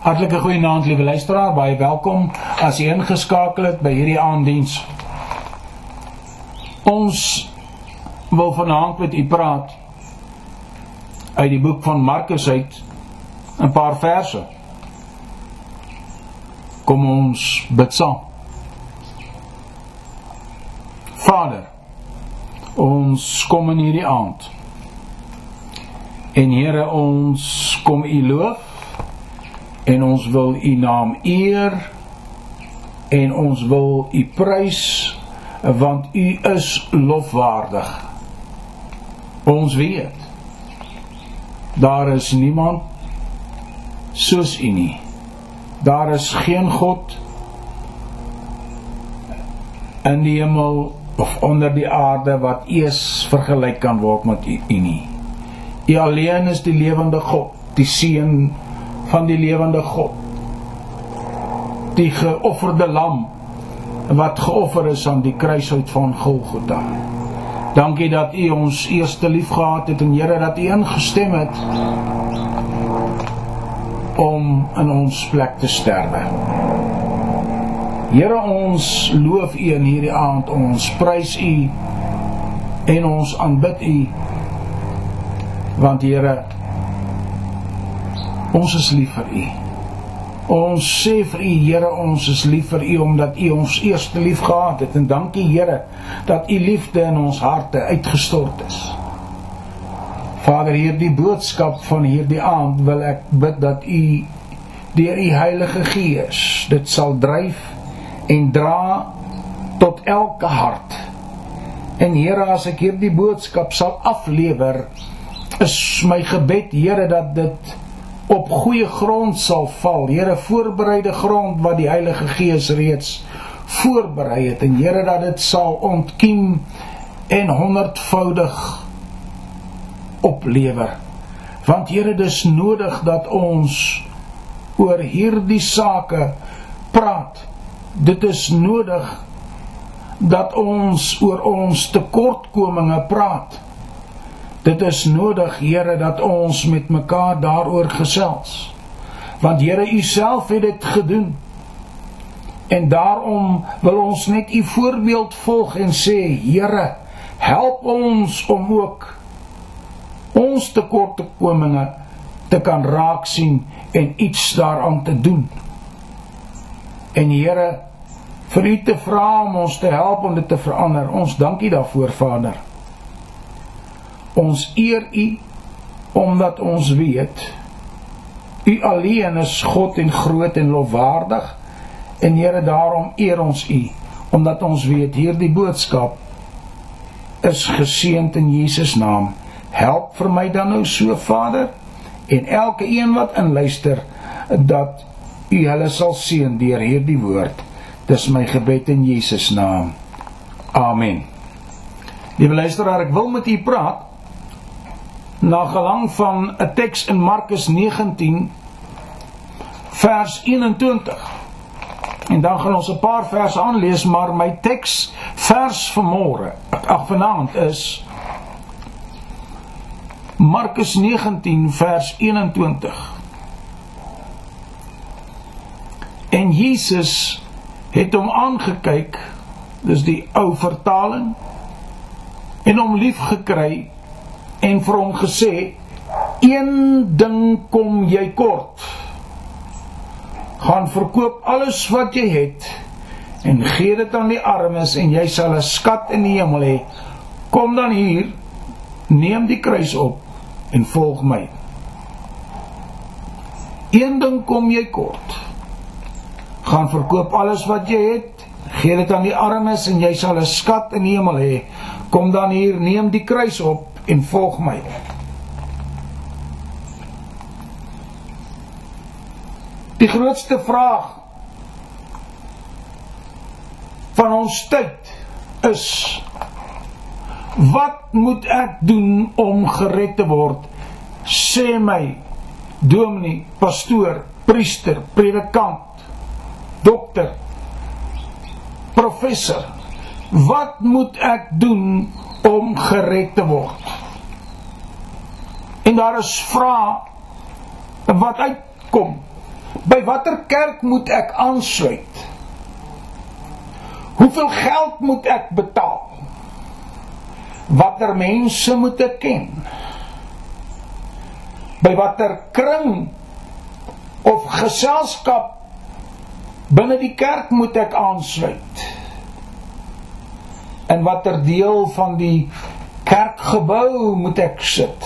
Hartlike goeienaand liewe luisteraar, baie welkom as jy ingeskakel het by hierdie aanddiens. Ons wil vanaand met u praat uit die boek van Markus uit 'n paar verse. Kom ons bid saam. Vader, ons kom in hierdie aand. En Here, ons kom u loof en ons wil u naam eer en ons wil u prys want u is lofwaardig. Ons weet daar is niemand soos u nie. Daar is geen god in die hemel of onder die aarde wat eers vergelyk kan word met u nie. U alleen is die lewende god die seun van die lewende God. Die geofferde lam wat geoffer is aan die kruishout van Golgotha. Dankie dat U ons eerste liefgehad het en Here dat U ingestem het om in ons plek te sterwe. Here ons loof U in hierdie aand, ons prys U en ons aanbid U. Want Here Ons is lief vir U. Ons sê vir U Here, ons is lief vir U omdat U ons eerste lief gehad het en dankie Here dat U liefde in ons harte uitgestort is. Vader, hierdie boodskap van hierdie aand wil ek bid dat U deur U Heilige Gees dit sal dryf en dra tot elke hart. En Here, as ek hierdie boodskap sal aflewer, is my gebed Here dat dit op goeie grond sal val. Here, voorbereide grond wat die Heilige Gees reeds voorberei het en Here dat dit sal ontkiem en honderdvoudig oplewer. Want Here, dis nodig dat ons oor hierdie sake praat. Dit is nodig dat ons oor ons tekortkominge praat. Dit is nodig, Here, dat ons met mekaar daaroor gesels. Want Here, U self het dit gedoen. En daarom wil ons net U voorbeeld volg en sê, Here, help ons om ook ons tekortkominge te kan raak sien en iets daaraan te doen. En Here, vir U te vra om ons te help om dit te verander. Ons dankie daarvoor, Vader. Ons eer U omdat ons weet U alleen is God en groot en lofwaardig. En Here, daarom eer ons U omdat ons weet hierdie boodskap is geseënd in Jesus naam. Help vir my dan nou so Vader en elke een wat inluister dat U hulle sal seën deur hierdie woord. Dis my gebed in Jesus naam. Amen. Liewe luisteraar, ek wil met u praat na gelang van 'n teks in Markus 19 vers 21. En dan gaan ons 'n paar verse aanlees, maar my teks vers vanmôre, ag vanaand is Markus 19 vers 21. En Jesus het hom aangekyk, dis die ou vertaling, en hom lief gekry en vir hom gesê een ding kom jy kort. Gaan verkoop alles wat jy het en gee dit aan die armes en jy sal 'n skat in die hemel hê. Kom dan hier neem die kruis op en volg my. Een ding kom jy kort. Gaan verkoop alles wat jy het gee dit aan die armes en jy sal 'n skat in die hemel hê. Kom dan hier neem die kruis op en volg my. Die grootste vraag van ons tyd is wat moet ek doen om gered te word? Sê my dominee, pastoor, priester, predikant, dokter, professor, wat moet ek doen om gered te word. En daar is vrae wat uitkom By watter kerk moet ek aansluit? Hoeveel geld moet ek betaal? Watter mense moet ek ken? By watter kring of geselskap binne die kerk moet ek aansluit? In watter deel van die kerkgebou moet ek sit?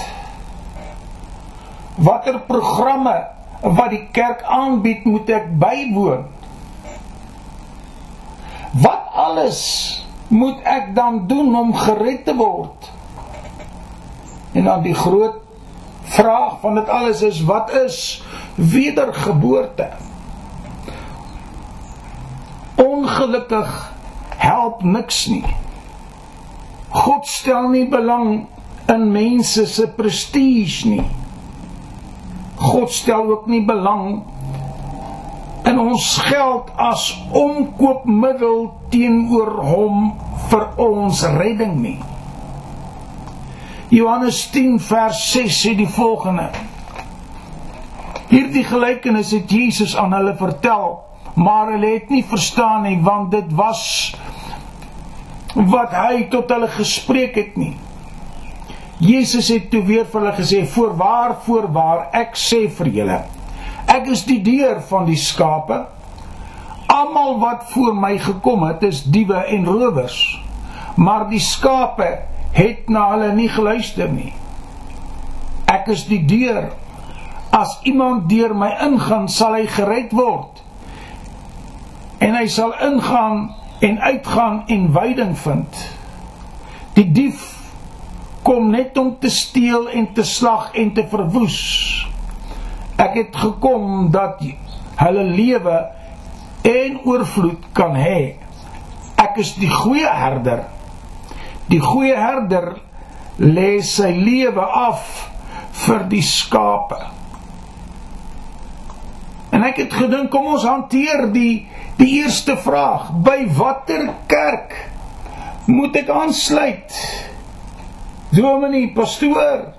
Watter programme wat die kerk aanbied moet ek bywoon? Wat alles moet ek dan doen om gered te word? En dan die groot vraag van dit alles is wat is wedergeboorte? Ongelukkig help niks nie. God stel nie belang in mense se prestige nie. God stel ook nie belang in ons geld as omkoopmiddel teenoor hom vir ons redding nie. Johannes 10 vers 6 sê die volgende: Hierdie gelykenis het Jesus aan hulle vertel, maar hulle het nie verstaan nie want dit was wat hy tot hulle gespreek het nie. Jesus het toe weer vir hulle gesê: "Voorwaar, voorwaar, ek sê vir julle, Ek is die deur van die skape. Almal wat voor my gekom het, is diewe en rowers. Maar die skape het na hulle nie geluister nie. Ek is die deur. As iemand deur my ingaan, sal hy gered word. En hy sal ingaan en uitgaan en veiding vind. Die dief kom net om te steel en te slag en te verwoes. Ek het gekom dat hulle lewe en oorvloed kan hê. Ek is die goeie herder. Die goeie herder lê sy lewe af vir die skape. En ek het gedink kom ons hanteer die die eerste vraag. By watter kerk moet ek aansluit? Dominee, pastoor,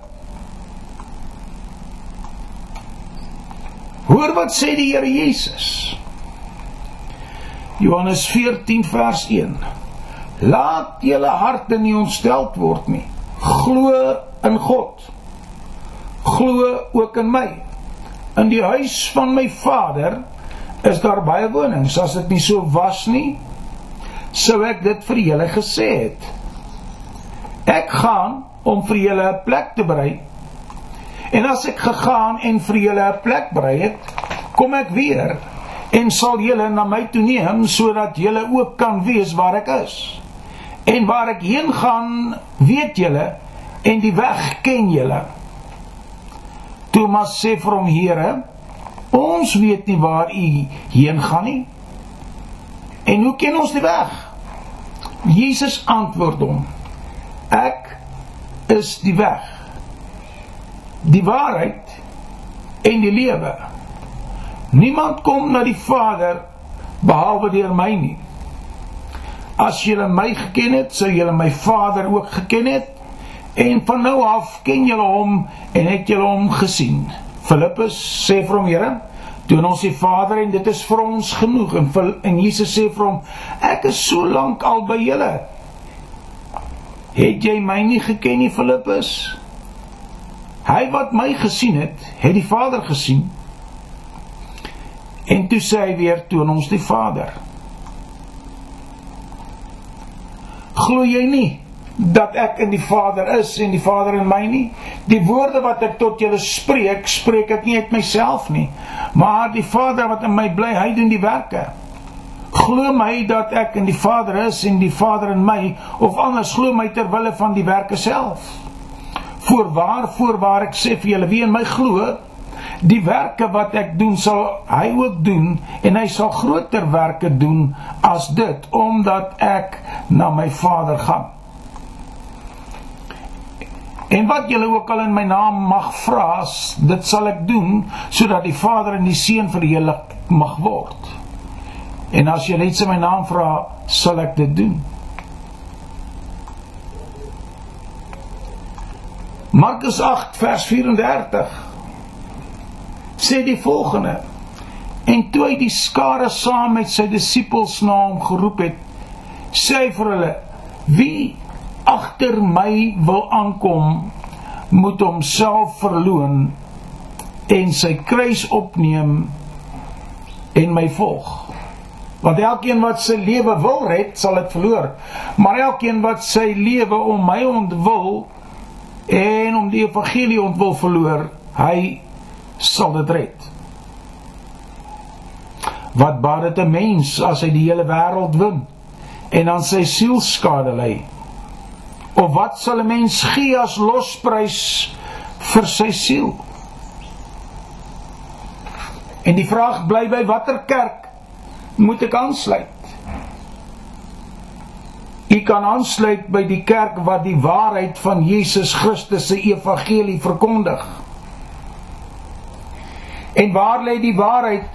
Hoor wat sê die Here Jesus. Johannes 14 vers 1. Laat julle harte nie ontsteld word nie. Glo in God. Glo ook in my. In die huis van my Vader is daar baie wonings. As dit nie so was nie, sou ek dit vir julle gesê het. Ek gaan om vir julle 'n plek te berei En as ek gegaan en vir julle 'n plek berei het, kom ek weer en sal julle na my toe neem sodat julle ook kan weet waar ek is. En waar ek heen gaan, weet julle en die weg ken julle. Thomas sê vir hom: "Here, ons weet nie waar u heen gaan nie. En hoe ken ons die weg?" Jesus antwoord hom: "Ek is die weg." die waarheid en die lewe. Niemand kom na die Vader behalwe deur my nie. As julle my geken het, sou julle my Vader ook geken het. En van nou af ken julle hom en het julle hom gesien. Filippus sê vir hom, Here, doen ons die Vader en dit is vir ons genoeg. En, en Jesus sê vir hom, ek is so lank al by julle. Het jy my nie geken nie, Filippus? Hy wat my gesien het, het die Vader gesien. En toe sê hy weer toon ons die Vader. Glo jy nie dat ek in die Vader is en die Vader in my nie? Die woorde wat ek tot julle spreek, spreek ek nie uit myself nie, maar die Vader wat in my bly, hy doen die werke. Glo my dat ek in die Vader is en die Vader in my, of anders glo my ter wille van die werke self voorwaar voorwaar ek sê vir julle wie in my glo die werke wat ek doen sal hy ook doen en hy sal groter werke doen as dit omdat ek na my Vader gaan en wat julle ook al in my naam mag vra dit sal ek doen sodat die Vader en die Seun julle mag word. En as julle iets in my naam vra sal ek dit doen. Markus 8 vers 34 sê die volgende: En toe hy die skare saam met sy disippels na hom geroep het, sê hy vir hulle: "Wie agter my wil aankom, moet homself verloon en sy kruis opneem en my volg." Want elkeen wat sy lewe wil red, sal dit verloor. Maar elkeen wat sy lewe om my ontwil en om die evangelie ontwil verloor, hy sal dit red. Wat baat dit 'n mens as hy die hele wêreld wen en dan sy siel skade ly? Of wat sal 'n mens gee as losprys vir sy siel? En die vraag bly by watter kerk moet ek aansluit. U kan aansluit by die kerk wat die waarheid van Jesus Christus se evangelie verkondig. En waar lê die waarheid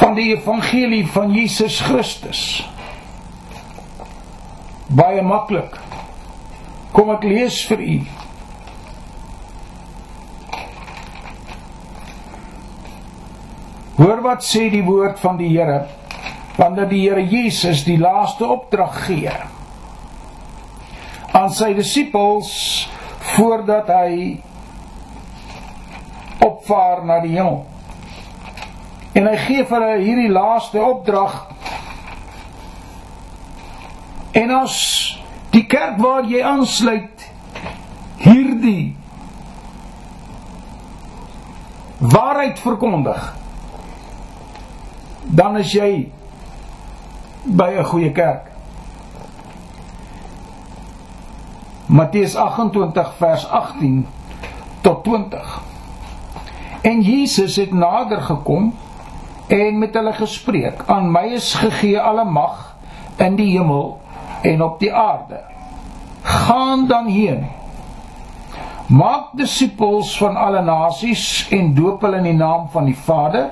van die evangelie van Jesus Christus? Baie maklik. Kom ek lees vir u. Hoor wat sê die woord van die Here wanneer die Here Jesus die laaste opdrag gee aan sy disippels voordat hy opvaar na die hemel. En hy gee vir hulle hierdie laaste opdrag. En as die kerk waar jy aansluit hierdie waarheid verkondig, dan is jy by 'n goeie kerk. Matteus 28 vers 18 tot 20. En Jesus het nader gekom en met hulle gespreek: "Aan my is gegee alle mag in die hemel en op die aarde. Gaan dan heen. Maak disippels van alle nasies en doop hulle in die naam van die Vader,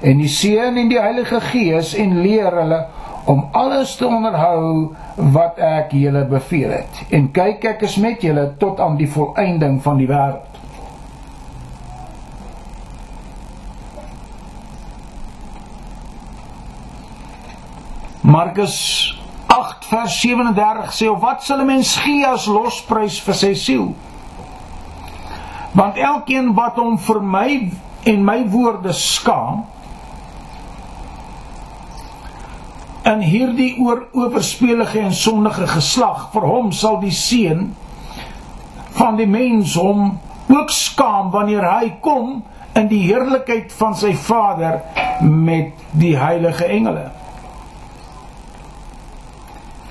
en die Seun en die Heilige Gees en leer hulle om alles te onderhou wat ek julle beveel het. En kyk ek is met julle tot aan die volëinding van die wêreld. Markus 8 vers 37 sê of wat sal 'n mens gee as losprys vir sy siel? Want elkeen wat hom vir my en my woorde skaam, in hierdie oor oorspelige en sondige geslag vir hom sal die seun van die mens hom ook skaam wanneer hy kom in die heerlikheid van sy Vader met die heilige engele.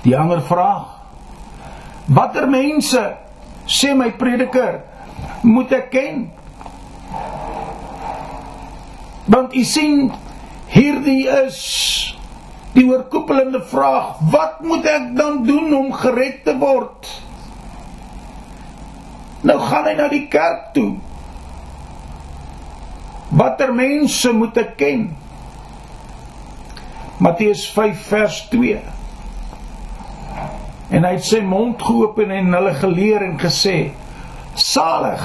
Die ander vraag: Watter mense sê my prediker moet ek ken? Want u sien hierdie is die oorkoepelende vraag: Wat moet ek dan doen om gered te word? Nou gaan hy na die kerk toe. Watter mense moet ek ken? Matteus 5 vers 2. En hy het sy mond geopen en hulle geleer en gesê: Salig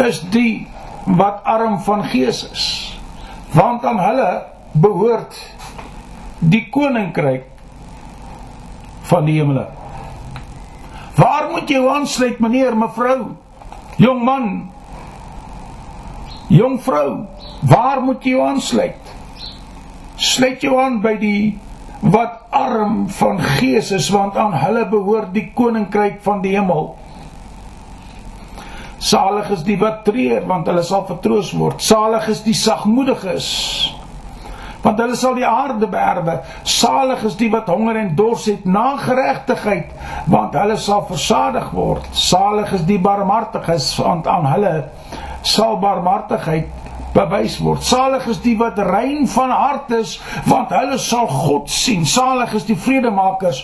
is die wat arm van gees is, want aan hulle behoort die koninkryk van die hemele. Waar moet jy aansluit meneer, mevrou? Jong man. Jong vrou, waar moet jy aansluit? Sluit jou aan by die wat arm van gees is want aan hulle behoort die koninkryk van die hemel. Salig is die wat treur want hulle sal vertroos word. Salig is die sagmoediges want hulle sal die aarde beerwe. Salig is die wat honger en dors het na geregtigheid, want hulle sal versadig word. Salig is die barmhartiges, want aan hulle sal barmhartigheid bewys word. Salig is die wat rein van hart is, want hulle sal God sien. Salig is die vredemakers,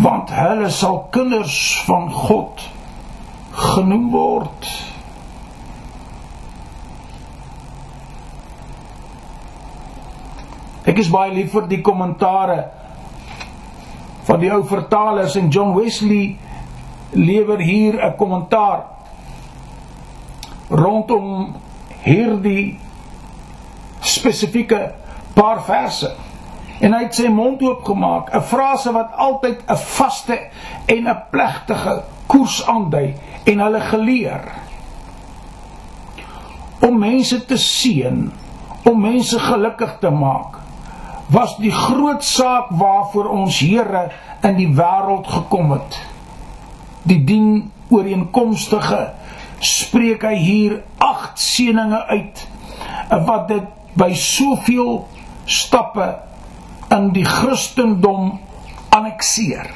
want hulle sal kinders van God genoem word. Ek is baie lief vir die kommentare van die ou vertalers en John Wesley lewer hier 'n kommentaar rondom hierdie spesifieke paar verse. En hy het sy mond oopgemaak, 'n frase wat altyd 'n vaste en 'n plegtige koers aandui en hulle geleer om mense te seën, om mense gelukkig te maak, was die groot saak waarvoor ons Here in die wêreld gekom het. Die dien ooreenkomstige spreek hy hier agt seëninge uit wat dit by soveel stappe in die Christendom annexeer.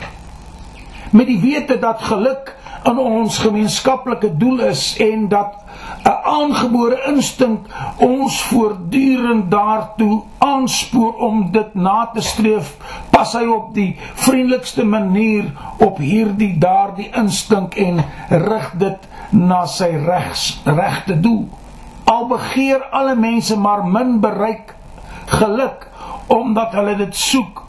Met die wete dat geluk in ons gemeenskaplike doel is en dat 'n aangebore instink ons voortdurend daartoe aanspoor om dit na te streef, pas hy op die vriendelikste manier op hierdie daardie instink en rig dit na sy regs regte doel. Al begeer alle mense maar min bereik geluk omdat hulle dit soek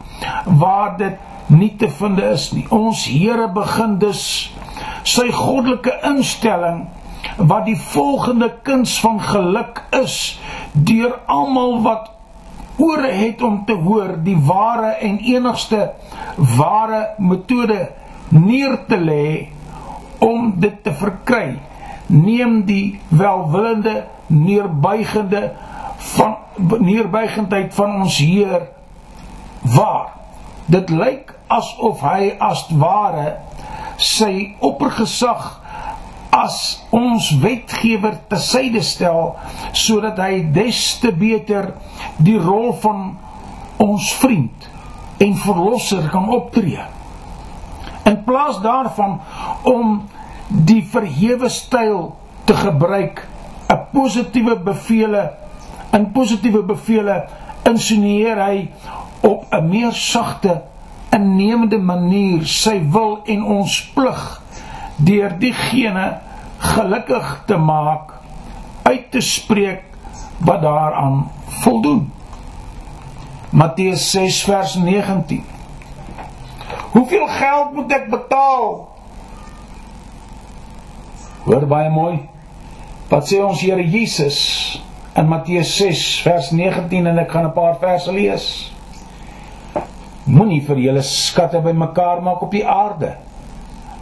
waar dit nie te vind is nie. Ons Here begin dus sy goddelike instelling wat die volgende kuns van geluk is deur almal wat ore het om te hoor die ware en enigste ware metode neer te lê om dit te verkry neem die welwillende neerbuigende van neerbuigendheid van ons Heer waar. Dit lyk asof hy as ware sy oppergesag as ons wetgewer te syde stel sodat hy des te beter die rol van ons vriend en verlosser kan optree. In plaas daarvan om die verhewe styl te gebruik 'n positiewe bevele in positiewe bevele insinieer hy op 'n meer sagte innemende manier sy wil en ons plig deur diegene gelukkig te maak uit te spreek wat daaraan voldoen Matteus 6 vers 19 Hoeveel geld moet ek betaal? Hoor baie mooi. Wat sê ons Here Jesus in Matteus 6 vers 19 en ek gaan 'n paar verse lees. Moenie vir julle skatte bymekaar maak op die aarde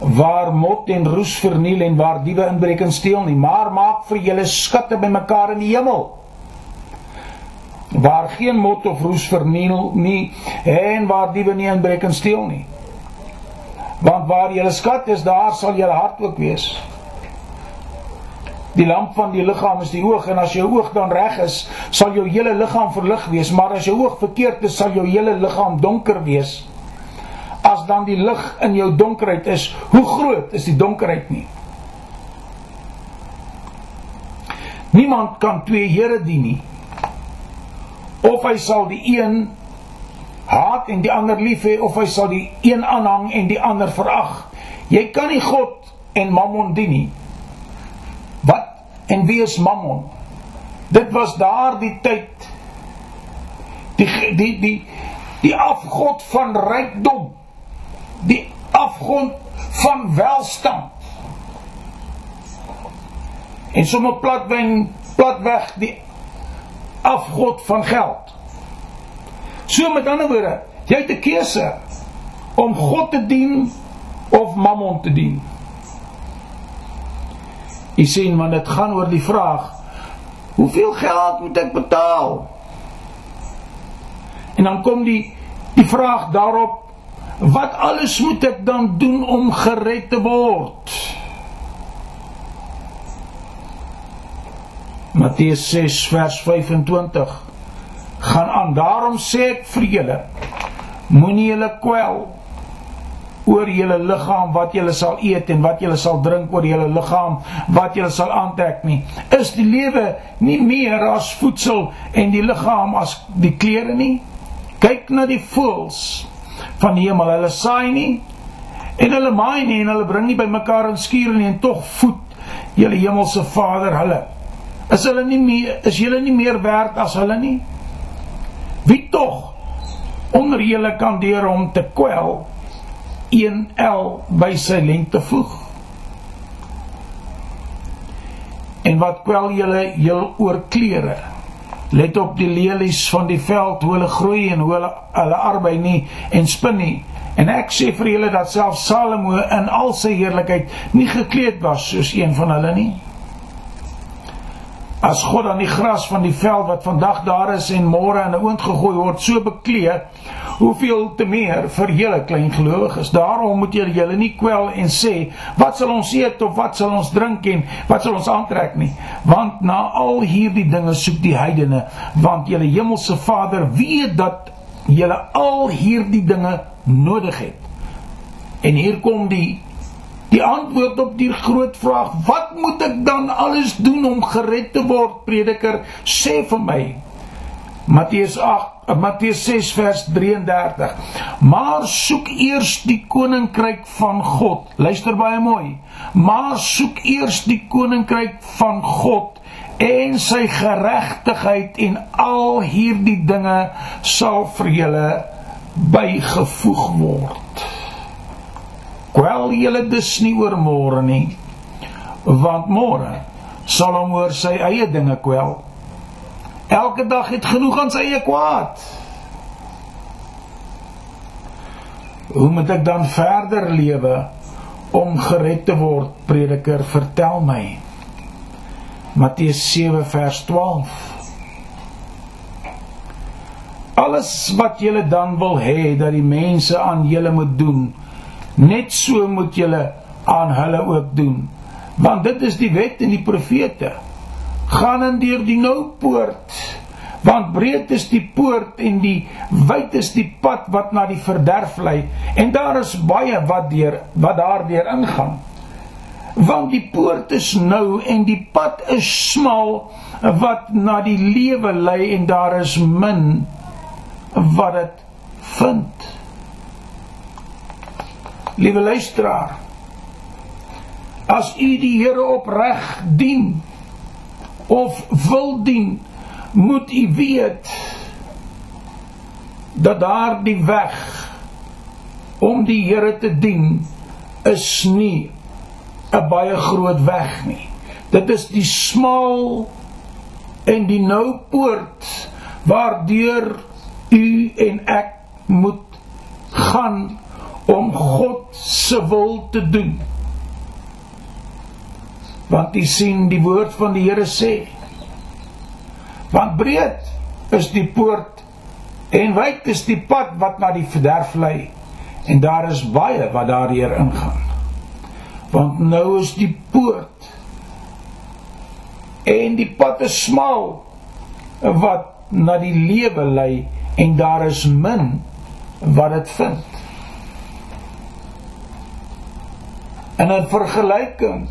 waar mot en roes verniel en waar diewe inbreek en steel nie, maar maak vir julle skatte bymekaar in die hemel waar geen mot of roes verniel nie en waar diewe nie inbreek en steel nie. Want waar julle skat is, daar sal julle hart ook wees. Die lamp van die liggaam is die oog en as jou oog dan reg is, sal jou hele liggaam verlig wees, maar as jou oog verkeerd is, sal jou hele liggaam donker wees. As dan die lig in jou donkerheid is, hoe groot is die donkerheid nie? Niemand kan twee here dien nie. Of hy sal die een haat en die ander lief hê of hy sal die een aanhang en die ander verag. Jy kan nie God en Mammon dien nie. En wie is Mammon? Dit was daardie tyd die die die die afgod van rykdom. Die afgod van welstand. En sommer platweg platweg die afgod van geld. So met ander woorde, jy het 'n keuse om God te dien of Mammon te dien. Jy sien want dit gaan oor die vraag hoeveel geld moet ek betaal? En dan kom die die vraag daarop wat alles moet ek dan doen om gered te word? Matteus 6 vers 25 gaan aan daarom sê ek vir julle moenie julle kwel oor julle liggaam wat julle sal eet en wat julle sal drink oor julle liggaam wat julle sal aantrek nie. Is die lewe nie meer as voedsel en die liggaam as die klere nie? Kyk na die voëls van die hemel. Hulle saai nie en hulle maai nie en hulle bring nie bymekaar in skure nie en tog voed julle hemelse Vader hulle. Is hulle nie meer is julle nie meer werd as hulle nie? Wie tog onder julle kan deur hom te kwel 1L by sy lengte voeg. En wat kwel julle heel oor klere? Let op die lelies van die veld hoe hulle groei en hoe hulle hulle arbei nie en spin nie. En ek sê vir julle dat selfs Salomo in al sy heerlikheid nie gekleed was soos een van hulle nie. As God aan die gras van die veld wat vandag daar is en môre in 'n oond gegooi word, so beklee, hoeveel te meer vir julle klein gelowiges. Daarom moet julle julle nie kwel en sê, wat sal ons eet of wat sal ons drink en wat sal ons aantrek nie? Want na al hierdie dinge soek die heidene, want julle hemelse Vader weet dat julle al hierdie dinge nodig het. En hier kom die Die antwoord op die groot vraag: Wat moet ek dan alles doen om gered te word? Prediker, sê vir my. Matteus 8 Matteus 6 vers 33. Maar soek eers die koninkryk van God. Luister baie mooi. Maar soek eers die koninkryk van God en sy geregtigheid en al hierdie dinge sal vir julle bygevoeg word kwel julle dus nie oor môre nie want môre sal hom oor sy eie dinge kwel. Elke dag het genoeg aan sy eie kwaad. Hoe moet ek dan verder lewe om gered te word prediker? Vertel my. Matteus 7 vers 12 Alles wat julle dan wil hê dat die mense aan julle moet doen Net so moet julle aan hulle ook doen. Want dit is die wet en die profete. Gaan in deur die nou poort. Want breed is die poort en die wyd is die pad wat na die verderf lei en daar is baie wat deur wat daardeur ingaan. Want die poort is nou en die pad is smal wat na die lewe lei en daar is min wat dit vind. Liewe luisteraar, as u die Here opreg dien of wil dien, moet u weet dat daar die weg om die Here te dien is nie 'n baie groot weg nie. Dit is die smal en die nou poort waardeur u en ek moet gaan om God se wil te doen. Want jy sien die woord van die Here sê: Want breed is die poort en wyd is die pad wat na die verderf lei en daar is baie wat daardeur ingaan. Want nou is die poort en die pad is smal wat na die lewe lei en daar is min wat dit vind. En in vergelyking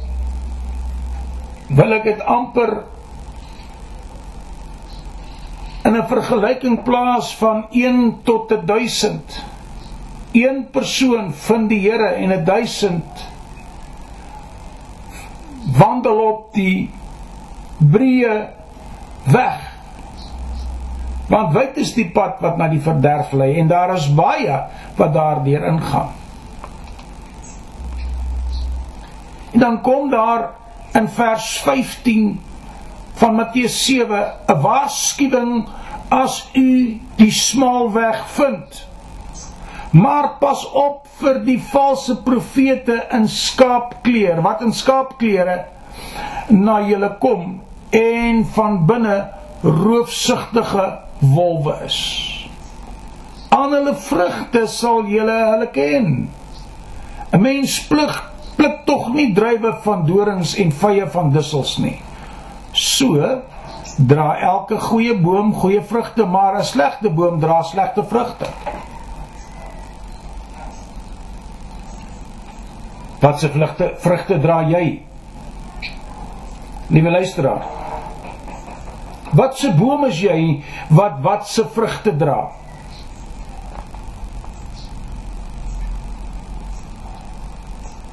wil ek dit amper in 'n vergelyking plaas van 1 tot 1000. Een persoon vind die Here en 1000 wandel op die breë weg. Want wyd is die pad wat na die verderf lei en daar is baie wat daardeur ingaan. En dan kom daar in vers 15 van Matteus 7 'n waarskuwing as u die smal weg vind. Maar pas op vir die valse profete in skaapklere wat in skaapklere na julle kom en van binne roofsugtige wolwe is. Aan hulle vrugte sal julle hulle ken. 'n Mens pluk pluk tog nie druiwe van dorings en vye van dussels nie. So dra elke goeie boom goeie vrugte, maar 'n slegte boom dra slegte vrugte. Wat se vrugte vrugte dra jy? Liewe luisteraar. Wat se boom is jy wat wat se vrugte dra?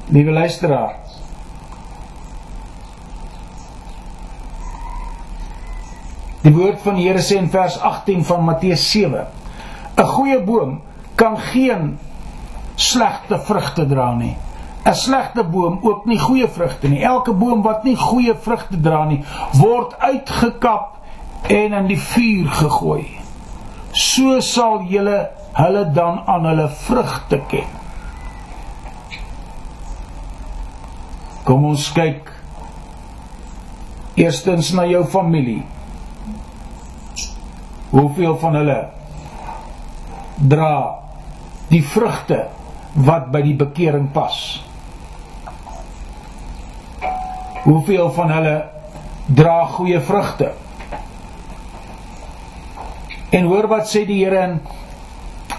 Liewe luisteraar. Die woord van die Here sê in vers 18 van Matteus 7: 'n Goeie boom kan geen slegte vrugte dra nie. 'n Slegte boom ook nie goeie vrugte nie. Elke boom wat nie goeie vrugte dra nie, word uitgekap en in die vuur gegooi. So sal julle hulle dan aan hulle vrugte ken. Kom ons kyk eerstens na jou familie. Hoeveel van hulle dra die vrugte wat by die bekering pas? Hoeveel van hulle dra goeie vrugte? En hoor wat sê die Here in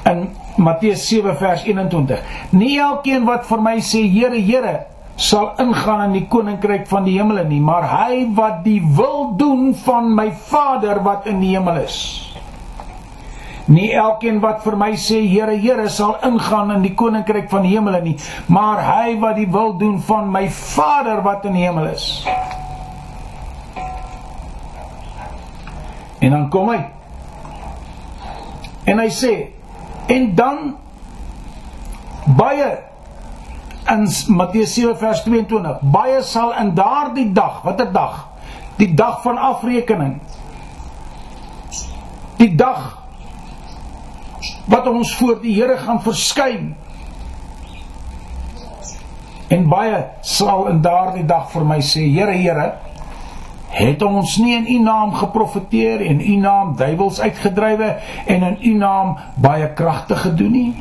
in Matteus 7 vers 21. Nie elkeen wat vir my sê Here, Here, sal ingaan in die koninkryk van die hemele nie, maar hy wat die wil doen van my Vader wat in die hemel is. Nie elkeen wat vir my sê Here, Here sal ingaan in die koninkryk van die hemele nie, maar hy wat die wil doen van my Vader wat in die hemel is. En dan kom hy. En hy sê en dan baie in Matteus 7 vers 22 baie sal in daardie dag watter dag? Die dag van afrekening. Die dag wat ons voor die Here gaan verskyn. En baie sal in daardie dag vir my sê Here Here het ons nie in u naam geprofeteer en u naam duiwels uitgedrywe en in u naam baie kragtig gedoen nie?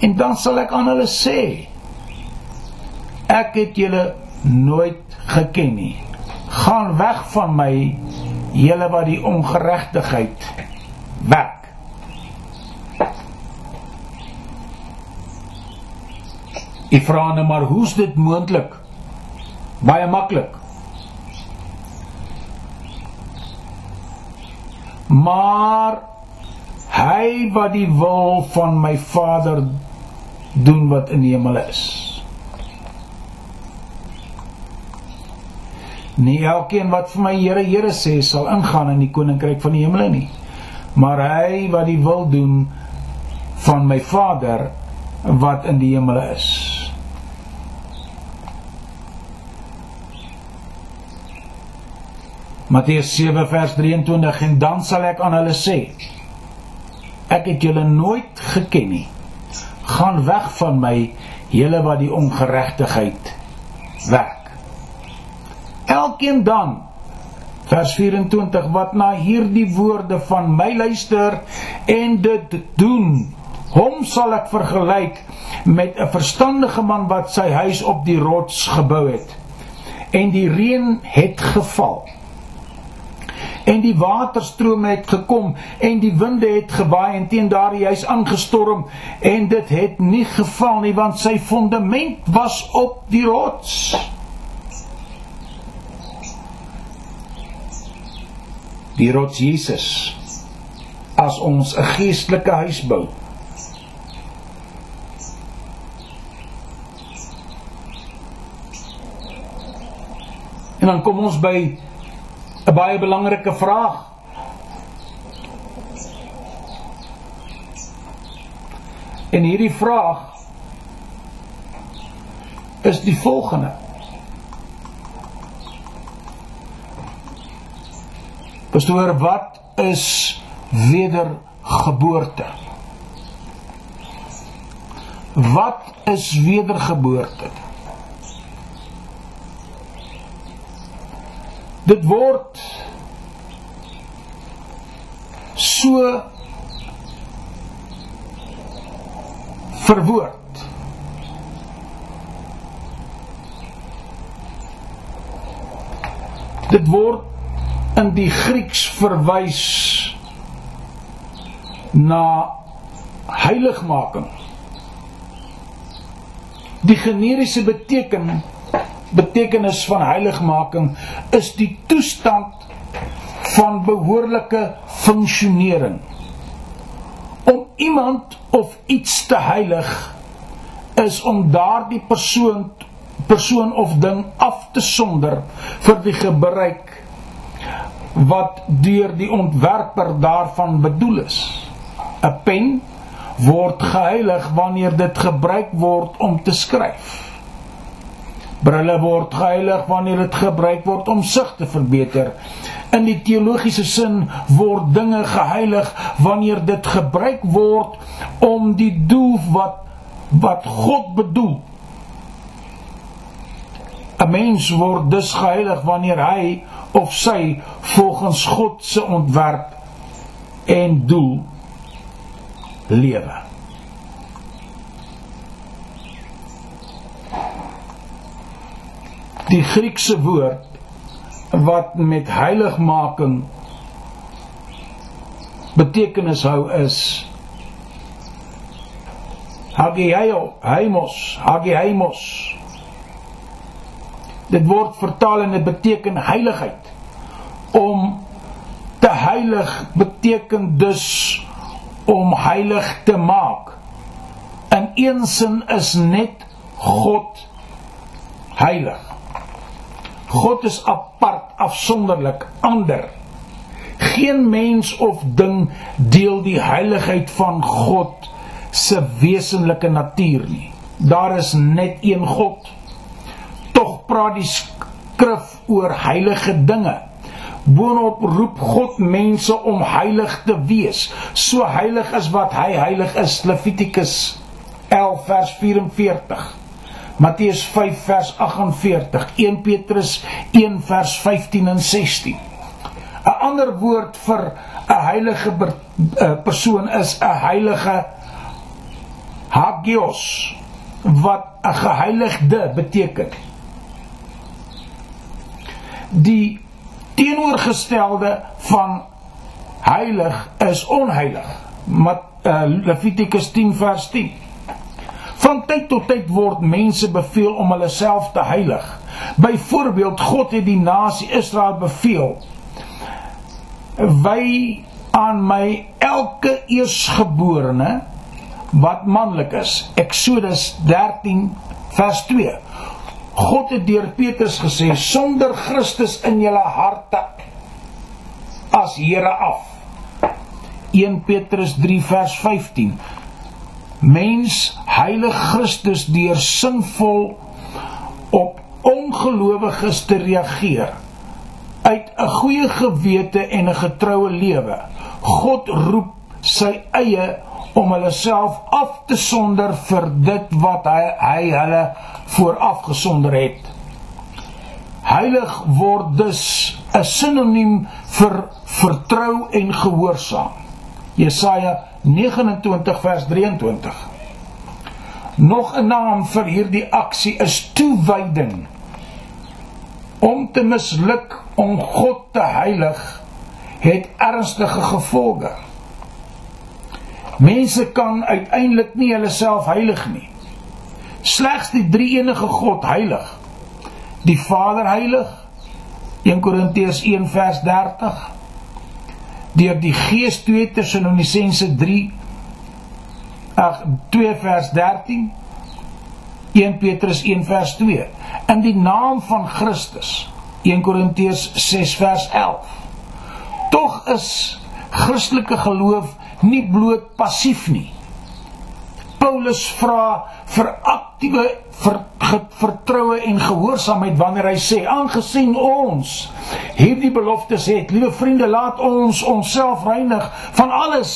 En dan sal ek aan hulle sê ek het julle nooit geken nie. Gaan weg van my, julle wat die ongeregtigheid werk. Ek vra nou maar hoe's dit moontlik? Baie maklik. Maar hy wat die wil van my Vader doen wat in die hemel is. Nie elkeen wat vir my Here Here sê sal ingaan in die koninkryk van die hemele nie. Maar hy wat die wil doen van my Vader wat in die hemele is. Matteus 7 vers 23 en dan sal ek aan hulle sê ek het julle nooit geken nie. Gaan weg van my, julle wat die ongeregtigheid werk elkeen dan. Vers 24 wat na hierdie woorde van my luister en dit doen hom sal ek vergelyk met 'n verstandige man wat sy huis op die rots gebou het. En die reën het geval. En die waterstrome het gekom en die winde het gewaai en teen daardie huis aangestorm. En dit het nie geval nie want sy fondament was op die rots die rots Jesus as ons 'n geestelike huis bou. En dan kom ons by 'n baie belangrike vraag. En hierdie vraag is die volgende: Pastoor, wat is wedergeboorte? Wat is wedergeboorte? Dit word so verwoord. Dit word in die Grieks verwys na heiligmaking. Die generiese beteken betekenis van heiligmaking is die toestand van behoorlike funksionering. Om iemand of iets te heilig is om daardie persoon persoon of ding af te sonder vir die gebruik wat deur die ontwerper daarvan bedoel is. 'n Pen word geheilig wanneer dit gebruik word om te skryf. Brille word geheilig wanneer dit gebruik word om sig te verbeter. In die teologiese sin word dinge geheilig wanneer dit gebruik word om die doel wat wat God bedoel. 'n Mens word dus geheilig wanneer hy of sy volgens God se ontwerp en doel lewe. Die Griekse woord wat met heiligmaking betekenis hou is hagiaio, heimos, hagiaimos. Dit word vertaal en dit beteken heiligheid. Om te heilig beteken dus om heilig te maak. In een sin is net God heilig. God is apart, afsonderlik, ander. Geen mens of ding deel die heiligheid van God se wesenlike natuur nie. Daar is net een God. Praat die skrif oor heilige dinge. Boonop roep God mense om heilig te wees, so heilig as wat hy heilig is. Levitikus 11 vers 44. Matteus 5 vers 48, 1 Petrus 1 vers 15 en 16. 'n Ander woord vir 'n heilige eh, persoon is 'n heilige hagios wat 'n geheiligde beteken. Die teenoorgestelde van heilig is onheilig. Mat, uh, Levitikus 10 vers 10. Van tyd tot tyd word mense beveel om hulle self te heilig. Byvoorbeeld God het die nasie Israel beveel: "Wy aan my elke eersgeborene wat manlik is." Eksodus 13 vers 2. God het deur Petrus gesê: "Sonder Christus in julle harte as Here af." 1 Petrus 3 vers 15 mens heilig Christus deur sinvol op ongelowiges te reageer uit 'n goeie gewete en 'n getroue lewe. God roep sy eie om hulle self af te sonder vir dit wat hy hy hulle vooraf gesonder het. Heilig word dus 'n sinoniem vir vertrou en gehoorsaam. Jesaja 29 vers 23. Nog 'n naam vir hierdie aksie is toewyding. Om te misluk om God te heilig het ernstige gevolge. Mense kan uiteindelik nie hulle self heilig nie. Slegs die drie enige God heilig. Die Vader heilig. 1 Korintiërs 1 vers 30 deur die Gees 2 Tessalonisense 3 ag 2 vers 13 1 Petrus 1 vers 2 in die naam van Christus 1 Korintiërs 6 vers 11 Tog is Christelike geloof nie bloot passief nie. Paulus vra vir aktiewe ver, vertroue en gehoorsaamheid wanneer hy sê aangesien ons hierdie beloftes het liewe vriende laat ons onsself reinig van alles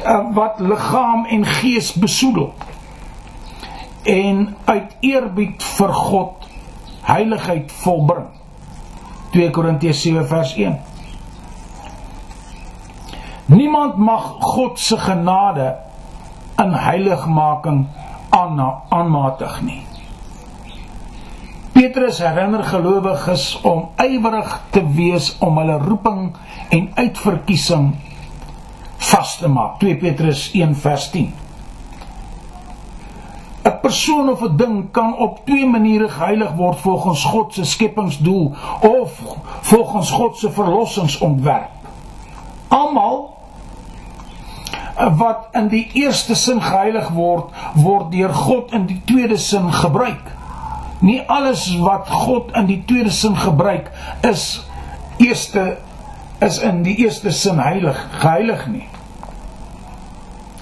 uh, wat liggaam en gees besoedel en uit eerbied vir God heiligheid volbring. 2 Korintiërs 7 vers 1 Niemand mag God se genade in heiligmaking aanmatig nie. Petrus herinner gelowiges om ywerig te wees om hulle roeping en uitverkiesing vas te maak. 2 Petrus 1 vers 10. 'n Persoon of 'n ding kan op twee maniere geheilig word volgens God se skepingsdoel of volgens God se verlossingsontwerp. Almal wat in die eerste sin geheilig word, word deur God in die tweede sin gebruik. Nie alles wat God in die tweede sin gebruik is eerste is in die eerste sin heilig, geheilig nie.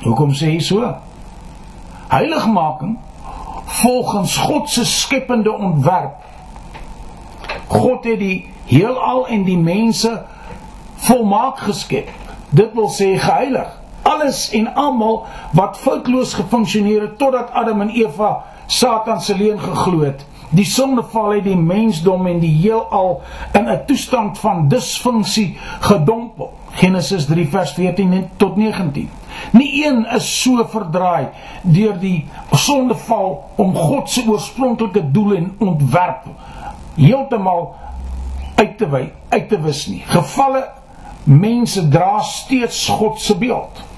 Hoekom sê hy so? Heiligmaking volgens God se skepende ontwerp. God het die heelal en die mense volmaak geskep. Dit wil sê geheilig. Alles en almal wat foutloos gefunksioneer het totdat Adam en Eva Satan se leuen geglo het. Die sondeval het die mensdom en die heelal in 'n toestand van disfunksie gedompel. Genesis 3 vers 14 tot 19. Nie een is so verdraai deur die sondeval om God se oorspronklike doel en ontwerp heeltemal uit te wy, uit te wis nie. Gevalle mense dra steeds God se beeld.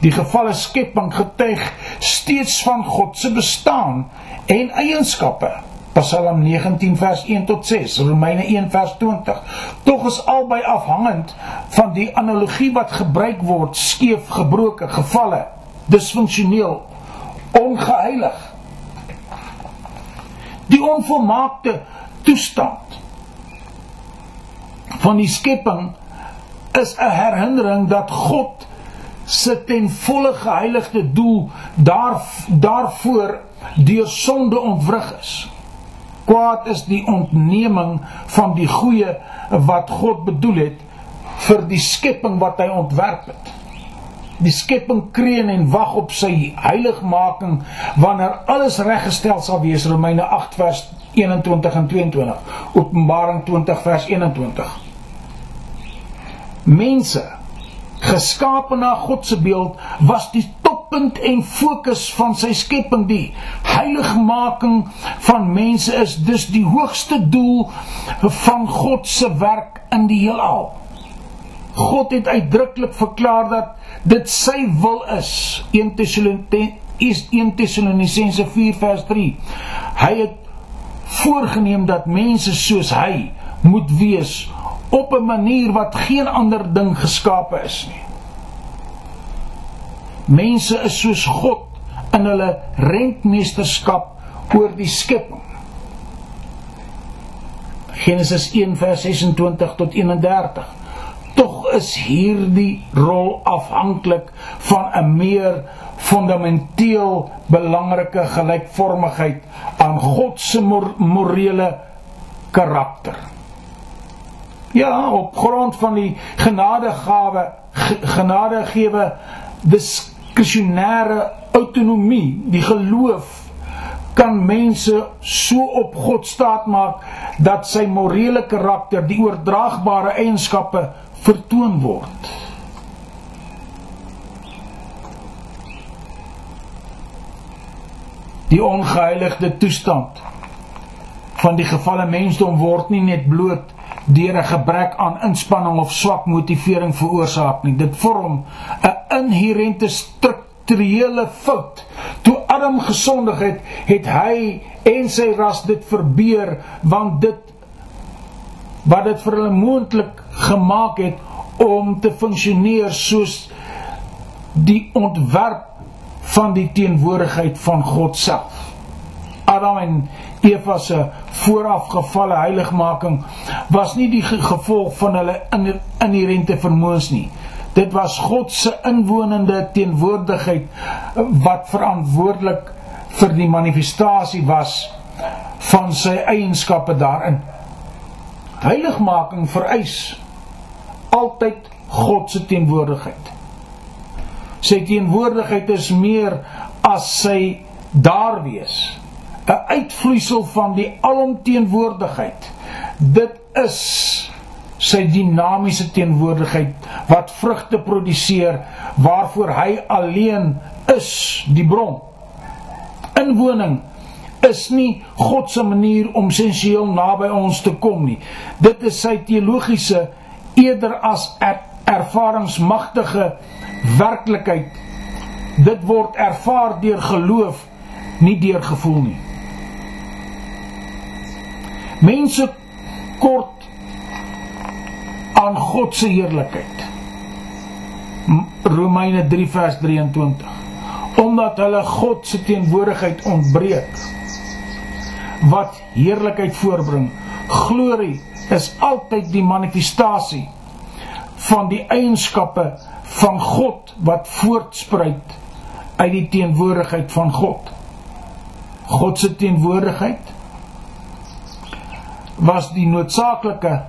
Die gevalle skepping getuig steeds van God se bestaan en eienskappe. Psalm 19 vers 1 tot 6, Romeine 1 vers 20. Tog is albei afhangend van die analogie wat gebruik word, skeef, gebroke, gevalle, disfunksioneel, ongeheilig. Die onvolmaakte toestand van die skepping is 'n herinnering dat God se ten volle geheiligde doel daar daarvoor deur sonde ontwrig is. Kwaad is die ontneming van die goeie wat God bedoel het vir die skepping wat hy ontwerp het. Die skepping kreun en wag op sy heiligmaking wanneer alles reggestel sal wees. Romeine 8 vers 21 en 22. Openbaring 20 vers 21. Mense geskape na God se beeld was die toppunt en fokus van sy skepping. Die heiligmaking van mense is dus die hoogste doel van God se werk in die heelal. God het uitdruklik verklaar dat dit sy wil is. 1 Tessalonisense 4 vers 3 hy het voorgenem dat mense soos hy moet wees op 'n manier wat geen ander ding geskape is nie. Mense is soos God in hulle rentmeesterskap oor die skepping. Genesis 1 vers 26 tot 31. Tog is hierdie rol afhanklik van 'n meer fundamenteel belangrike gelykvormigheid aan God se morele karakter. Ja, op grond van die genadegawe genadegewe diskresionêre autonomie, die geloof kan mense so op God staat maak dat sy morele karakter, die oordraagbare eienskappe vertoon word. Die ongeheiligde toestand van die gevalle mensdom word nie net bloot deur 'n gebrek aan inspanning of swak motivering veroorsaak nie. Dit vorm 'n inherente strukturele fout. Toe Adam gesondig het, het hy en sy ras dit verbeur want dit wat dit vir hulle moontlik gemaak het om te funksioneer soos die ontwerp van die teenwoordigheid van God self. Adam en Eva se voorafgevalle heiligmaking was nie die gevolg van hulle inherente vermoëns nie. Dit was God se inwonende teenwoordigheid wat verantwoordelik vir die manifestasie was van sy eienskappe daarin. Heiligmaking vereis altyd God se teenwoordigheid. Sy teenwoordigheid is meer as sy daar wees 'n uitvloeisel van die alomteenwoordigheid. Dit is sy dinamiese teenwoordigheid wat vrugte produseer waarvoor hy alleen is die bron. Inwoning is nie God se manier om sensueel naby ons te kom nie. Dit is sy teologiese eerder as er, ervaringsmagtige werklikheid. Dit word ervaar deur geloof, nie deur gevoel nie. Mense kort aan God se heerlikheid. Romeine 3 vers 23. Omdat hulle God se teenwoordigheid ontbreek wat heerlikheid voorbring. Glorie is altyd die manifestasie van die eienskappe van God wat voortspruit uit die teenwoordigheid van God. God se teenwoordigheid was die noodsaaklike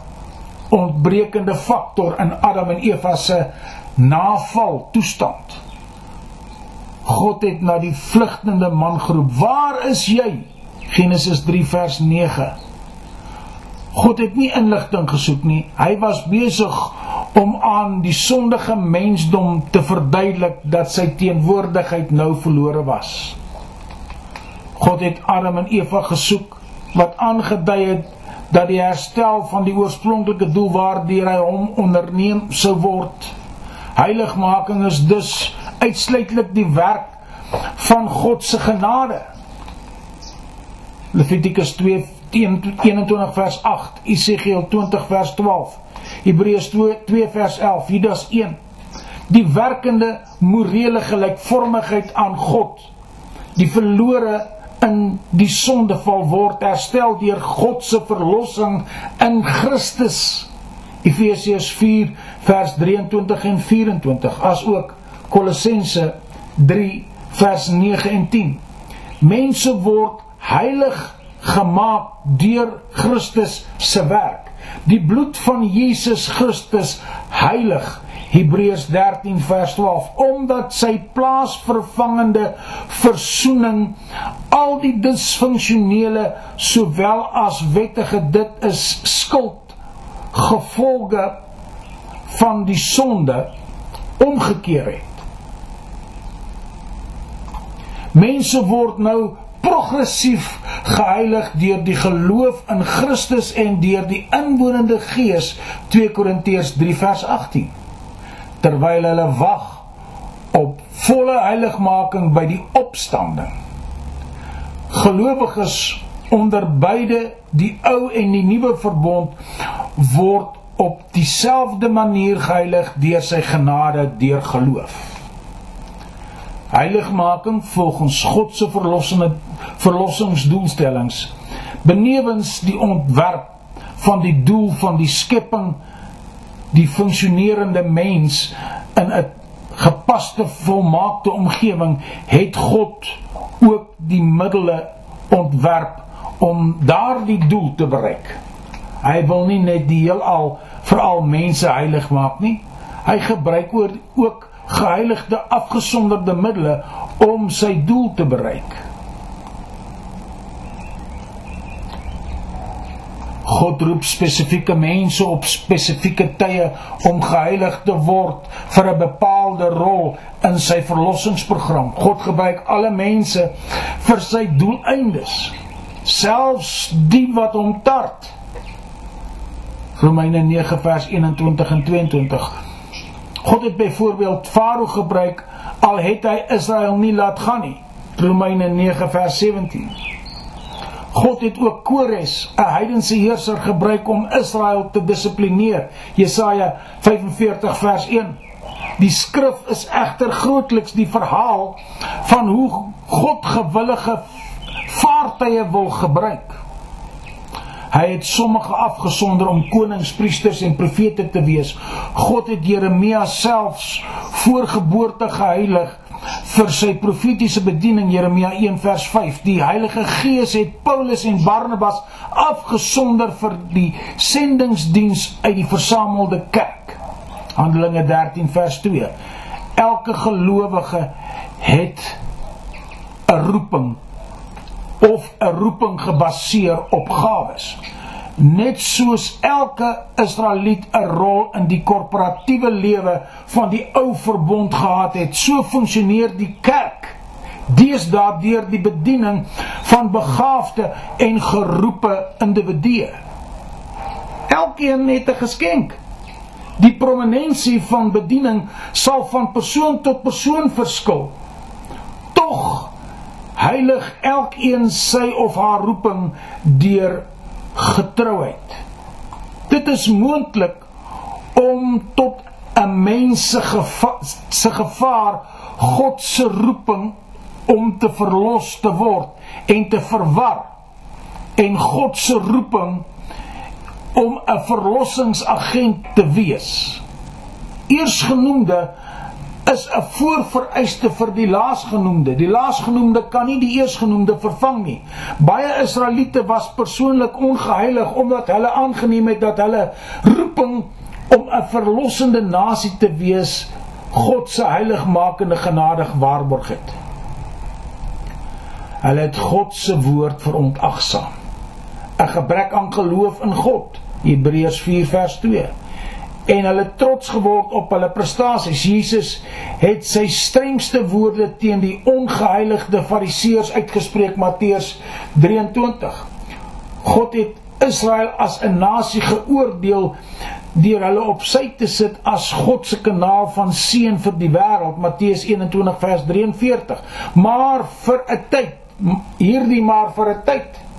ontbrekende faktor in Adam en Eva se naval toestand. God het na die vlugtende man geroep: "Waar is jy?" Genesis 3 vers 9. God het nie inligting gesoek nie. Hy was besig om aan die sondige mensdom te verduidelik dat sy teenwoordigheid nou verlore was. God het Adam en Eva gesoek wat aangedui het dat die herstel van die oorspronklike doel waardeur hy hom onderneem sou word. Heiligmaking is dus uitsluitlik die werk van God se genade. Levitikus 2 21 vers 8, Esegiel 20 vers 12, Hebreërs 2 vers 11, Judas 1. Die werkende morele gelykvormigheid aan God, die verlore in die sondeval word herstel deur God se verlossing in Christus. Efesiërs 4 vers 23 en 24 asook Kolossense 3 vers 9 en 10. Mense word heilig gemaak deur Christus se werk. Die bloed van Jesus Christus heilig Hebreërs 13 vers 12 omdat sy plaasvervangende verzoening al die disfunksionele sowel as wettige dit is skuld gevolge van die sonde omgekeer het. Mense word nou progressief geheilig deur die geloof in Christus en deur die inwonende Gees 2 Korintiërs 3 vers 18 terwyl hulle wag op volle heiligmaking by die opstanding. Gelowiges onder beide die ou en die nuwe verbond word op dieselfde manier geheilig deur sy genade deur geloof. Heiligmaking volgens God se verlossende verlossingsdoelstellings benewens die ontwerp van die doel van die skepping die funksionerende mens in 'n gepaste volmaakte omgewing het God ook die middele ontwerp om daardie doel te bereik. Hy wil nie net die heelal vir al mense heilig maak nie. Hy gebruik ook geheiligde afgesonderde middele om sy doel te bereik. God roep spesifieke mense op spesifieke tye om geheilig te word vir 'n bepaalde rol in sy verlossingsprogram. God gebruik alle mense vir sy doeleindes, selfs die wat hom tart. Romeine 9 vers 21 en 22. God het byvoorbeeld Farao gebruik al het hy Israel nie laat gaan nie. Romeine 9 vers 17. God het ook Kores, 'n heidense heerser gebruik om Israel te dissiplineer. Jesaja 45 vers 1. Die skrif is egter grootliks die verhaal van hoe God gewillige vaartuie wil gebruik. Hy het sommige afgesonder om konings, priesters en profete te wees. God het Jeremia selfs voor geboorte geheilig vir sy profetiese bediening Jeremia 1 vers 5 die Heilige Gees het Paulus en Barnabas afgesonder vir die sendingsdiens uit die versamelde kerk. Handelinge 13 vers 2 Elke gelowige het 'n roeping of 'n roeping gebaseer op gawes net soos elke Israeliet 'n rol in die korporatiewe lewe van die ou verbond gehad het, so funksioneer die kerk deesdae deur die bediening van begaafde en geroepe individue. Elkeen het 'n geskenk. Die prominensie van bediening sal van persoon tot persoon verskil. Tog heilig elkeen sy of haar roeping deur getrouheid. Dit is moontlik om tot 'n mens se gevaar, se gevaar God se roeping om te verlos te word en te verwar en God se roeping om 'n verlossingsagent te wees. Eersgenoemde is 'n voorvereiste vir die laasgenoemde. Die laasgenoemde kan nie die eersgenoemde vervang nie. Baie Israeliete was persoonlik ongeheilig omdat hulle aangeneem het dat hulle roeping om 'n verlossende nasie te wees God se heiligmakende genadig waarborg het. Hulle het God se woord verontagsaam. 'n Gebrek aan geloof in God. Hebreërs 4 vers 2 en hulle trots geword op hulle prestasies. Jesus het sy strengste woorde teen die ongeheiligde fariseërs uitgespreek Matteus 23. God het Israel as 'n nasie geoordeel deur hulle op sy te sit as God se kanaal van seën vir die wêreld Matteus 21 vers 43. Maar vir 'n tyd, hierdie maar vir 'n tyd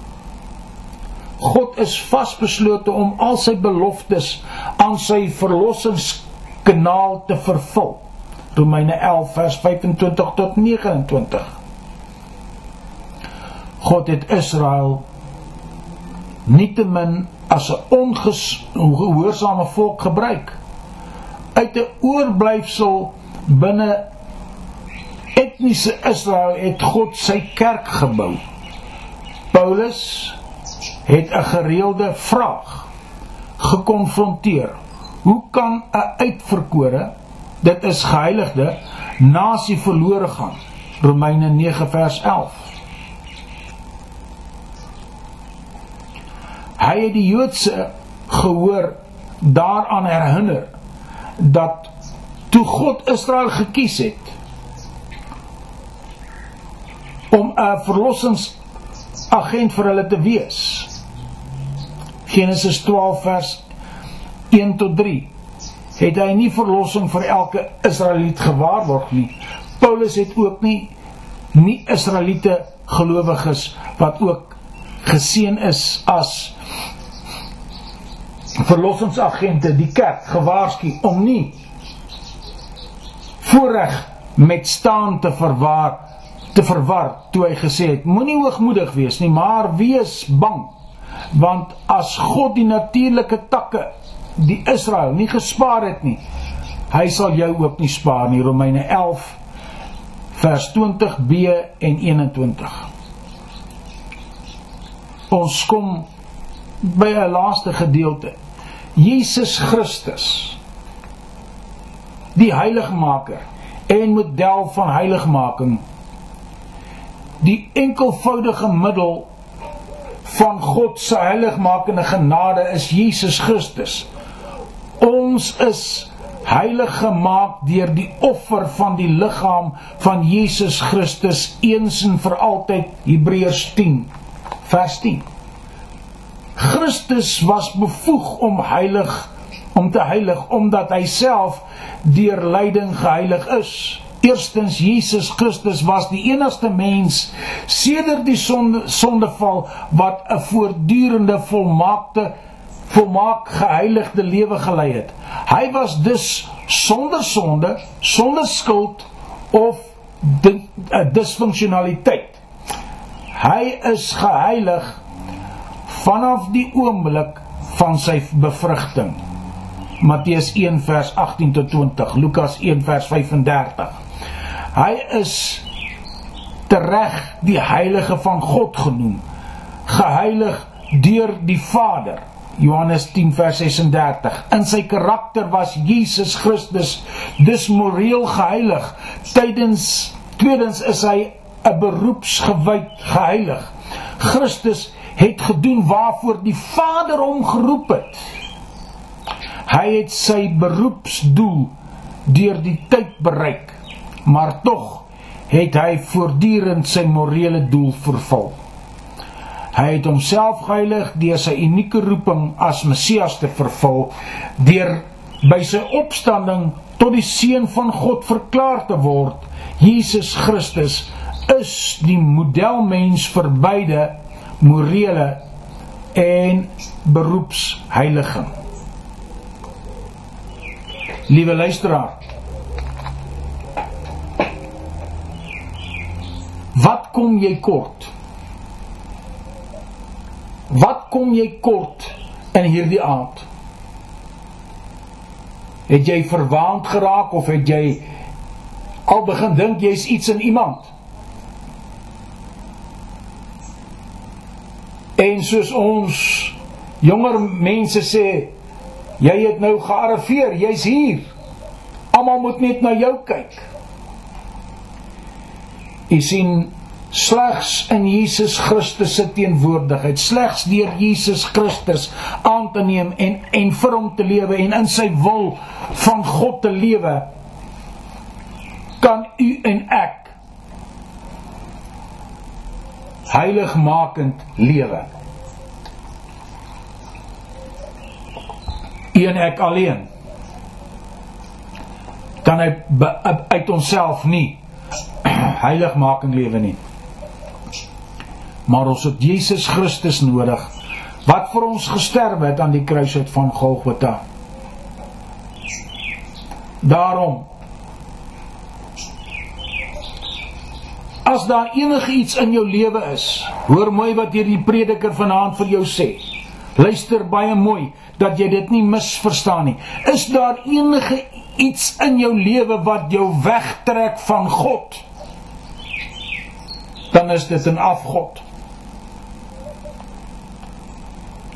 God is vasbeslote om al sy beloftes aan sy verlossingskanaal te vervul. Romeine 11 vers 25 tot 29. God het Israel nietemin as 'n ongehoorsame volk gebruik uit 'n oorblyfsel binne etniese Israel het God sy kerk gebou. Paulus het 'n gereelde vraag gekonfronteer. Hoe kan 'n uitverkore, dit is geheiligde, nasie verlore gaan? Romeine 9 vers 11. Hy het die Joodse gehoor daaraan herinner dat toe God Israel gekies het om 'n verlossingsagent vir hulle te wees Genesis 12 vers 1 tot 3 het hy nie verlossing vir elke Israeliet gewaarborg nie. Paulus het ook nie nie Israeliete gelowiges wat ook geseën is as verlossingsagente die kerk gewaarsku om nie voorreg met staan te verwaar te verwar toe hy gesê het moenie hoogmoedig wees nie maar wees bang want as God die natuurlike takke die Israel nie gespaar het nie hy sal jou ook nie spaar nie. Romeine 11 vers 20b en 21 ons kom by 'n laaste gedeelte. Jesus Christus die heiligmaker en model van heiligmaking die enkelvoudige middel van God se heiligmakende genade is Jesus Christus. Ons is heilig gemaak deur die offer van die liggaam van Jesus Christus eens en vir altyd Hebreërs 10 vers 10. Christus was bevoeg om heilig om te heilig omdat hy self deur lyding geheilig is. Eerstens Jesus Christus was die enigste mens sedert die sonde, sondeval wat 'n voortdurende volmaakte volmaak geheiligde lewe gelei het. Hy was dus sonder sonde, sonder skuld of 'n disfunksionaliteit. Hy is geheilig vanaf die oomblik van sy bevrugting. Matteus 1 vers 18 tot 20, Lukas 1 vers 35. Hy is tereg die heilige van God genoem, geheilig deur die Vader. Johannes 10 vers 36. In sy karakter was Jesus Christus dus moreel geheilig. Tydens tweedens is hy 'n beroepsgewyd geheilig. Christus het gedoen waarvoor die Vader hom geroep het. Hy het sy beroepsdoel deur die tyd bereik maar tog het hy voortdurend sy morele doel vervul. Hy het homself geheilig deur sy unieke roeping as Messias te vervul, deur by sy opstanding tot die seun van God verklaar te word. Jesus Christus is die modelmens vir beide morele en beroepsheiliging. Liewe luisteraar, Wat kom jy kort? Wat kom jy kort in hierdie aand? Het jy verwaand geraak of het jy al begin dink jy's iets in iemand. En soos ons jonger mense sê, jy het nou gearriveer, jy's hier. Almal moet net na jou kyk. Jy sien slegs in Jesus Christus se teenwoordigheid, slegs deur Jesus Christus aan te neem en en vir hom te lewe en in sy wil van God te lewe, kan u en ek heiligmakend lewe. Een ek alleen kan hy uit onsself nie heiligmakend lewe nie. Maar ons het Jesus Christus nodig wat vir ons gesterf het aan die kruishout van Golgotha. Daarom As daar enigiets in jou lewe is, hoor mooi wat hierdie prediker vanaand vir jou sê. Luister baie mooi dat jy dit nie misverstaan nie. Is daar enige iets in jou lewe wat jou wegtrek van God? Dan is dit 'n afgod.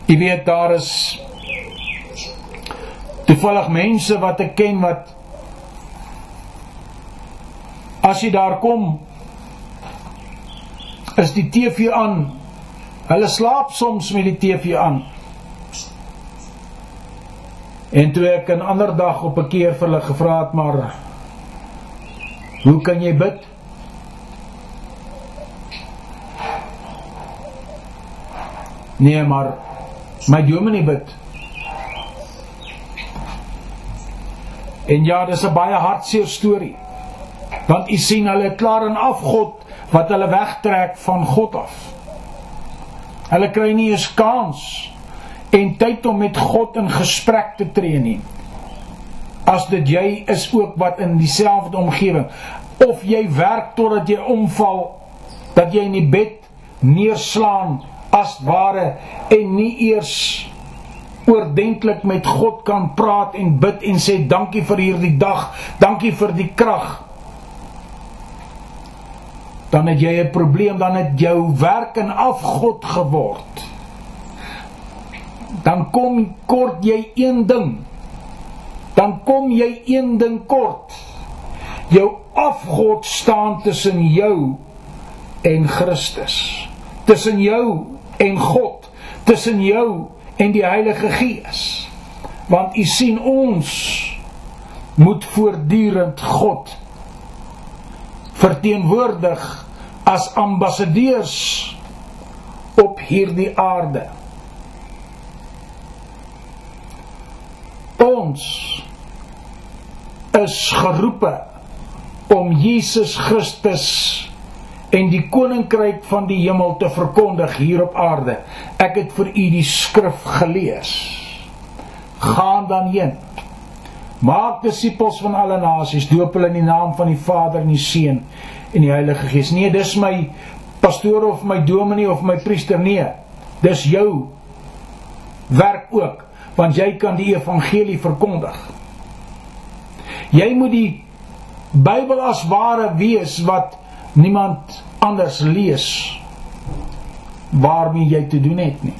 Jy weet daar is toevallig mense wat ek ken wat as jy daar kom is die TV aan. Hulle slaap soms met die TV aan. En toe ek 'n ander dag op 'n keer vir hulle gevra het maar hoe kan jy bid? Nee, maar my dominee bid. En ja, dis 'n baie hartseer storie. Want u sien hulle klaar en af God wat hulle wegtrek van God af. Hulle kry nie eens kans en tyd om met God in gesprek te tree nie. As dit jy is ook wat in dieselfde omgewing of jy werk totdat jy omval dat jy in die bed neerslaan as ware en nie eers oordentlik met God kan praat en bid en sê dankie vir hierdie dag, dankie vir die krag dan het jy 'n probleem, dan het jou werk in afgod geword. Dan kom kort jy een ding. Dan kom jy een ding kort. Jou afgod staan tussen jou en Christus. Tussen jou en God, tussen jou en die Heilige Gees. Want u sien ons moet voortdurend God verteenwoordig as ambassadeurs op hierdie aarde. Ons is geroepe om Jesus Christus en die koninkryk van die hemel te verkondig hier op aarde. Ek het vir u die skrif gelees. Gaan dan heen Maak disippels van alle nasies, doop hulle in die naam van die Vader en die Seun en die Heilige Gees. Nee, dis my pastoor of my dominee of my priester nie. Dis jou werk ook, want jy kan die evangelie verkondig. Jy moet die Bybel as ware wees wat niemand anders lees waarmee jy te doen het nie.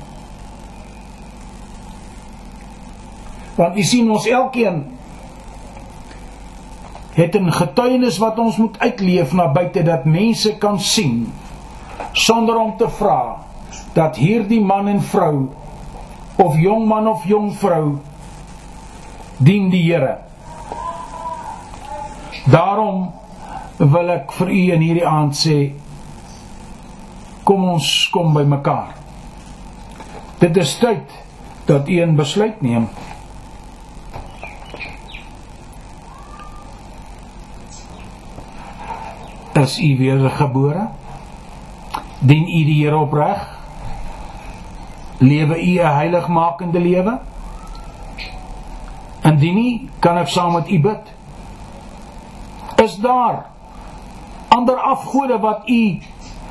Want jy sien ons elkeen het 'n getuienis wat ons moet uitleef na buite dat mense kan sien sonder om te vra dat hierdie man en vrou of jong man of jong vrou dien die Here. Daarom wil ek vir u in hierdie aand sê kom ons kom by mekaar. Dit is tyd dat u 'n besluit neem. is u weergebore? Dien u die Here opreg? Lewe u 'n heiligmakende lewe? Indien nie, kan ek saam met u bid. Is daar ander afgode wat u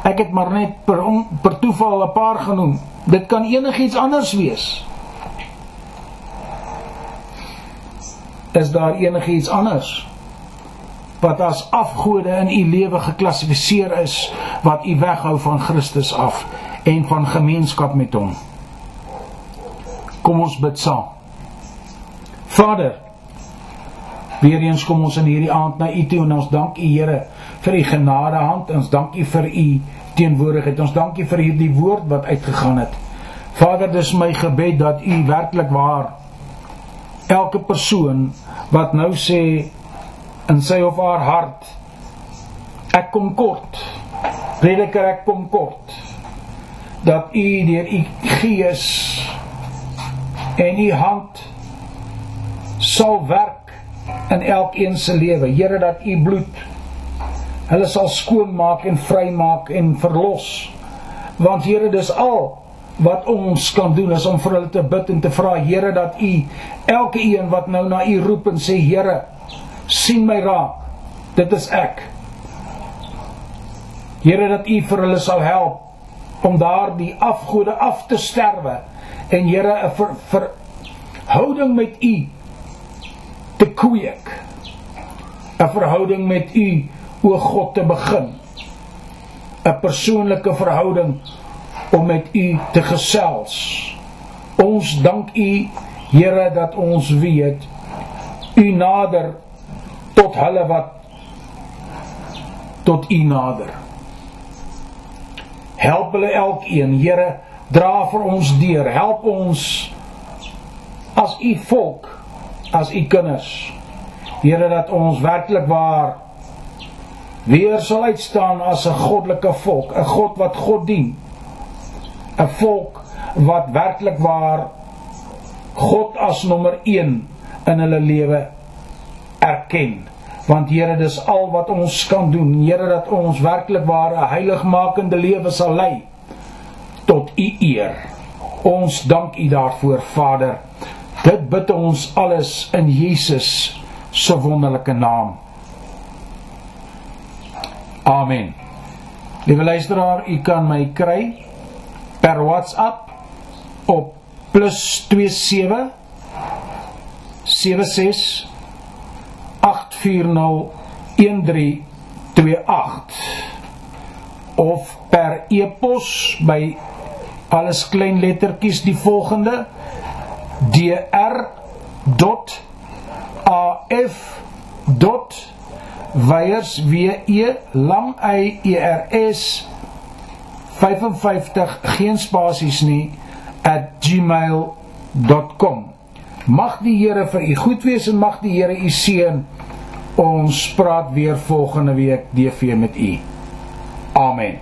ek het maar net per on, per toeval 'n paar genoem. Dit kan enigiets anders wees. Is daar enigiets anders? wat as afgode in u lewe geklassifiseer is wat u weghou van Christus af en van gemeenskap met hom. Kom ons bid saam. Vader, weer eens kom ons in hierdie aand na u toe en ons dank u Here vir u genade hand. Ons dank u vir u teenwoordigheid. Ons dank u vir hierdie woord wat uitgegaan het. Vader, dis my gebed dat u werklik waar elke persoon wat nou sê in sy of haar hart ek kom kort. Prediker ek kom kort. Dat u deur u gees en u hand sal werk in elkeen se lewe. Here dat u bloed hulle sal skoonmaak en vrymaak en verlos. Want Here dis al wat ons kan doen is om vir hulle te bid en te vra Here dat u elke een wat nou na u roep en sê Here sien my raak. Dit is ek. Here dat U vir hulle sal help om daardie afgode af te sterwe en Here 'n ver, verhouding met U te kweek. 'n Verhouding met U o God te begin. 'n Persoonlike verhouding om met U te gesels. Ons dank U Here dat ons weet U nader tot hulle wat tot U nader. Help hulle elkeen, Here, dra vir ons deur. Help ons as U volk, as U kinders. Here dat ons werklik waar weer sal uitstaan as 'n goddelike volk, 'n God wat God dien. 'n Volk wat werklik waar God as nommer 1 in hulle lewe erken. Want Here, dis al wat ons kan doen. Here, dat ons werklik waar 'n heiligmakende lewe sal lei tot U eer. Ons dank U daarvoor, Vader. Dit bid ons alles in Jesus se wonderlike naam. Amen. Liewe luisteraar, u kan my kry per WhatsApp op +27 76 of per e-pos by alles klein lettertjies die volgende dr.af.weiers w e lang y e r s 55 geen spasies nie @gmail.com Mag die Here vir u goed wees en mag die Here u seën. Ons praat weer volgende week DV met u. Amen.